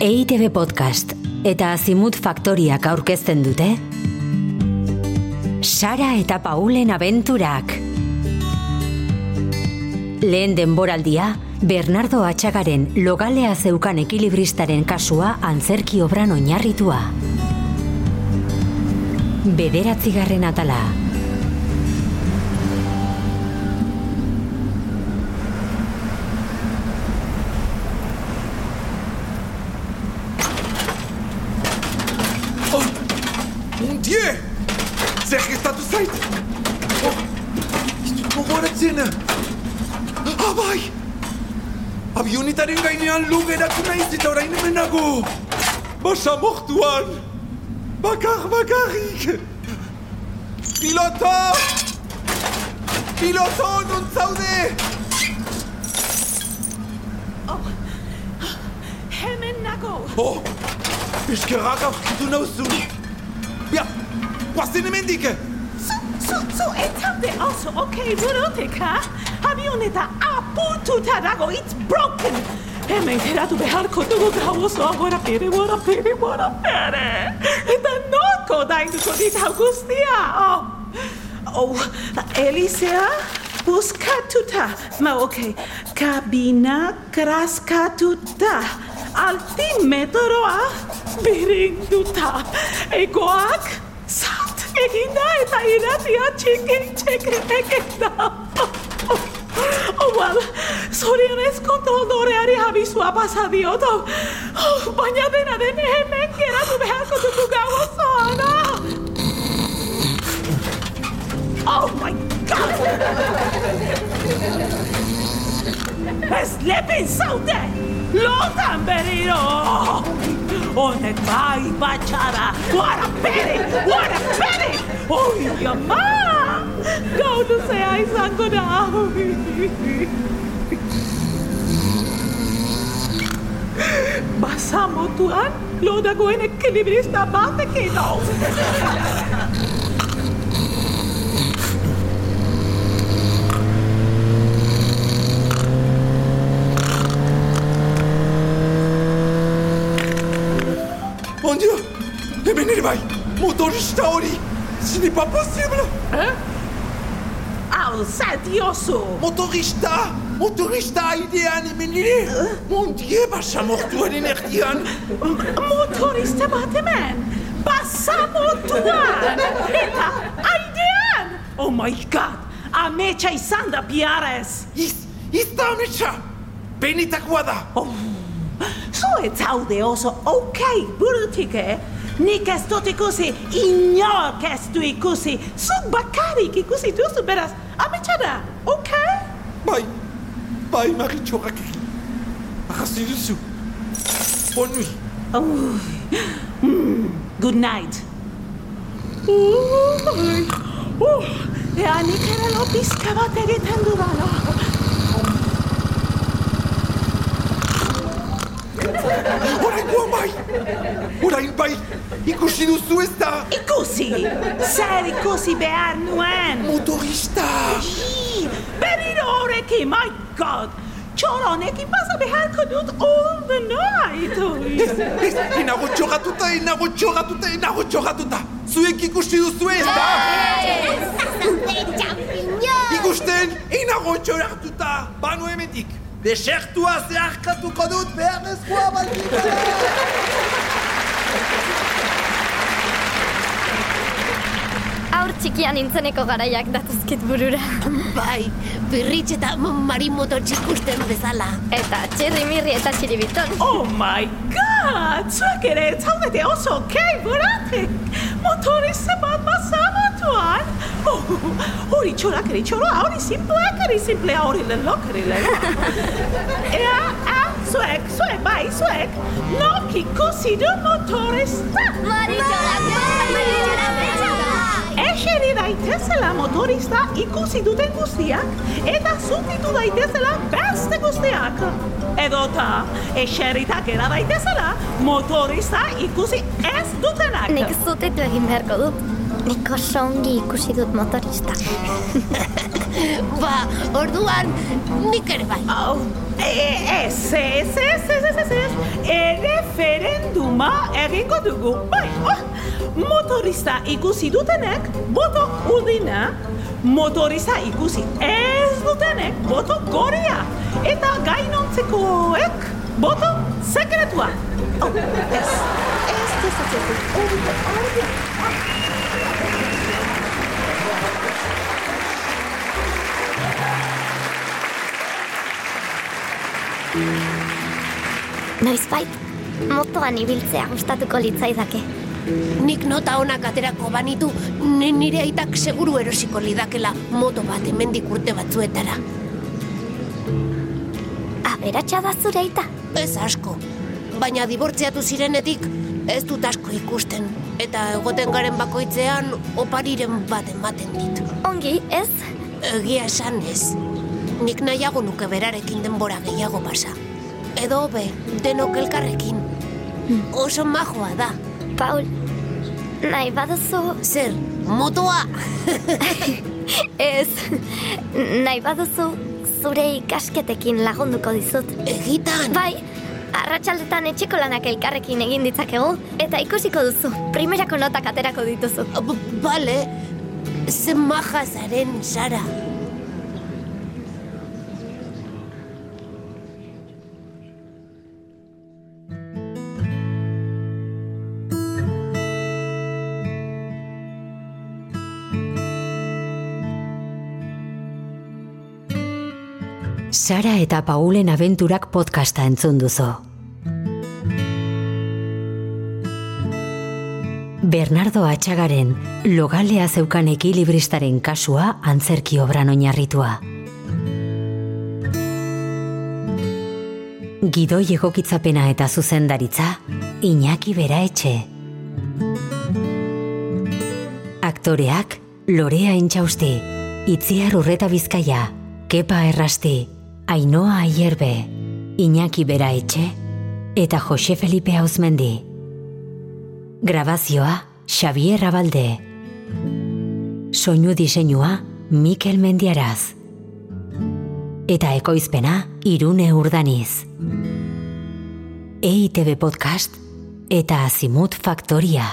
EITB Podcast eta Azimut Faktoriak aurkezten dute Sara eta Paulen abenturak Lehen denboraldia, Bernardo Atxagaren logalea zeukan ekilibristaren kasua antzerki obran oinarritua. Bederatzigarren atala. Gogoratzen. Ah, bai! Avionitaren gainean lu geratu naiz eta orain hemen nago. Basa mortuan. Bakar, bakarrik. Piloto! Piloto, non zaude! Hemen nago! Oh, eskerrak aurkitu nauzun. Bia, guazen hemendik! Zu, entambe also okay burutika. Avioneta apututarrago, it's broken. E me interato beharko tugu gawoso agora pere, agora pere, agora pere. Eta noko da indukodita guztia. Oh, oh, Elisea, busca tuta. Ma okay, cabina kraska tuta. Altimetro a birinduta. Egoak. Zat eginda eta iratia txiki txiki eginda. Oh, well, zorionez kontroldoreari abizua pasa diot. Oh, baina dena den hemen geratu beharko dugu gau osoan. Oh my god! los han venido. Onegai Bachara, what a pity, what a pity. Uy, mamá, no, no seáis angona. Basamo tuan, lo da goen equilibrista bate que no. Bai! Motorista hori! Ce n'est pas possible! Au, zadioso! Motorista! Motorista aidean hemen ere! Mon Dieu, basa mortuaren erdian! Motorista bat hemen! Basamotuan! Eta aidean! Oh my god! Ametsa izan da biarez! Iz, iz da ametsa! Benetakoa da! Oh, zu ez zaude oso okei burutik, eh? Nik ez dut ikusi, inork ez du ikusi, zuk bakarrik ikusi duzu, beraz, ametsa da, okei? Bai, bai, maritxorrak egin. Arrazi duzu. Bon nuit. Oh, mm, good night. Uh, uh, ea nik ere lo pizka bat egiten dudala. Orain guan bai! Orain bai! Ikusi duzu ez da! Ikusi, zer ikusi behar nuen. Motorista! Ih, Berriro horrekin, my god! Txoro honekin pasa beharko dut all the night! Ez, ez, enago txogatuta, enago txogatuta, enago txogatuta! Zuek ikusi duzu ez da! Ikusten, enago txogatuta! Banu hemendik! Desertua zeharkatuko dut beharrezkoa baldin! Aur txikian nintzeneko garaiak datuzkit burura. Bai, birritx eta marimoto txikusten bezala. Eta txirri mirri eta txiribiton. Oh my god! Zuek ere zaudete oso okei buratik! Motorista bat basamatuan! Oh, hori txorak ere txoroa, hori simpleak ere simplea, hori lelok ere lelok. Ea, ea, zuek, zuek, bai, zuek, nok ikusi du motorista! Eseri daitezela motorista ikusi duten guztiak eta zutitu daitezela beste guztiak. Edota, eserita gera daitezela motorista ikusi ez dutenak. Nik zutitu egin beharko dut. Nik oso ongi ikusi dut motorista. Ba, orduan, nik ere bai. Oh, e, ez, ez, ez, ez, ez, ez, ez, erreferenduma egingo dugu. Bai, oh, motorista ikusi dutenek, boto urdina, motorista ikusi ez dutenek, boto goria. Eta gainontzekoek, boto sekretua. Oh, ez, ez, ez, ez, ez. Noizbait, motoan ibiltzea gustatuko litzaidake. Nik nota onak aterako banitu, ni- nire aitak seguru erosiko lidakela moto bat hemendik urte batzuetara. Aberatsa da zure aita. Ez asko, baina dibortziatu zirenetik ez dut asko ikusten. Eta egoten garen bakoitzean opariren bat ematen dit. Ongi, ez? Egia esan ez. Nik nahiago nuke berarekin denbora gehiago pasa. Edo be, denok elkarrekin. Oso majoa da. Paul, nahi baduzu... Zer, motoa? Ez, nahi baduzu zure ikasketekin lagunduko dizut. Egitan? Bai, arratsaldetan etxeko lanak elkarrekin egin ditzakegu, eta ikusiko duzu, primerako notak aterako dituzu. B bale, zen maja zaren, Sara. Sara eta Paulen abenturak podcasta entzun duzu. Bernardo Atxagaren logalea zeukan ekilibristaren kasua antzerki obran oinarritua. Gidoi egokitzapena eta zuzendaritza, Iñaki Bera Etxe. Aktoreak, Lorea Intxausti, Itziar Urreta Bizkaia, Kepa Errasti, Ainoa Aierbe, Iñaki Bera Etxe, eta Jose Felipe Hauzmendi. Grabazioa, Xavier Abalde. Soinu diseinua, Mikel Mendiaraz. Eta ekoizpena, Irune Urdaniz. EITB Podcast eta Azimut Faktoria.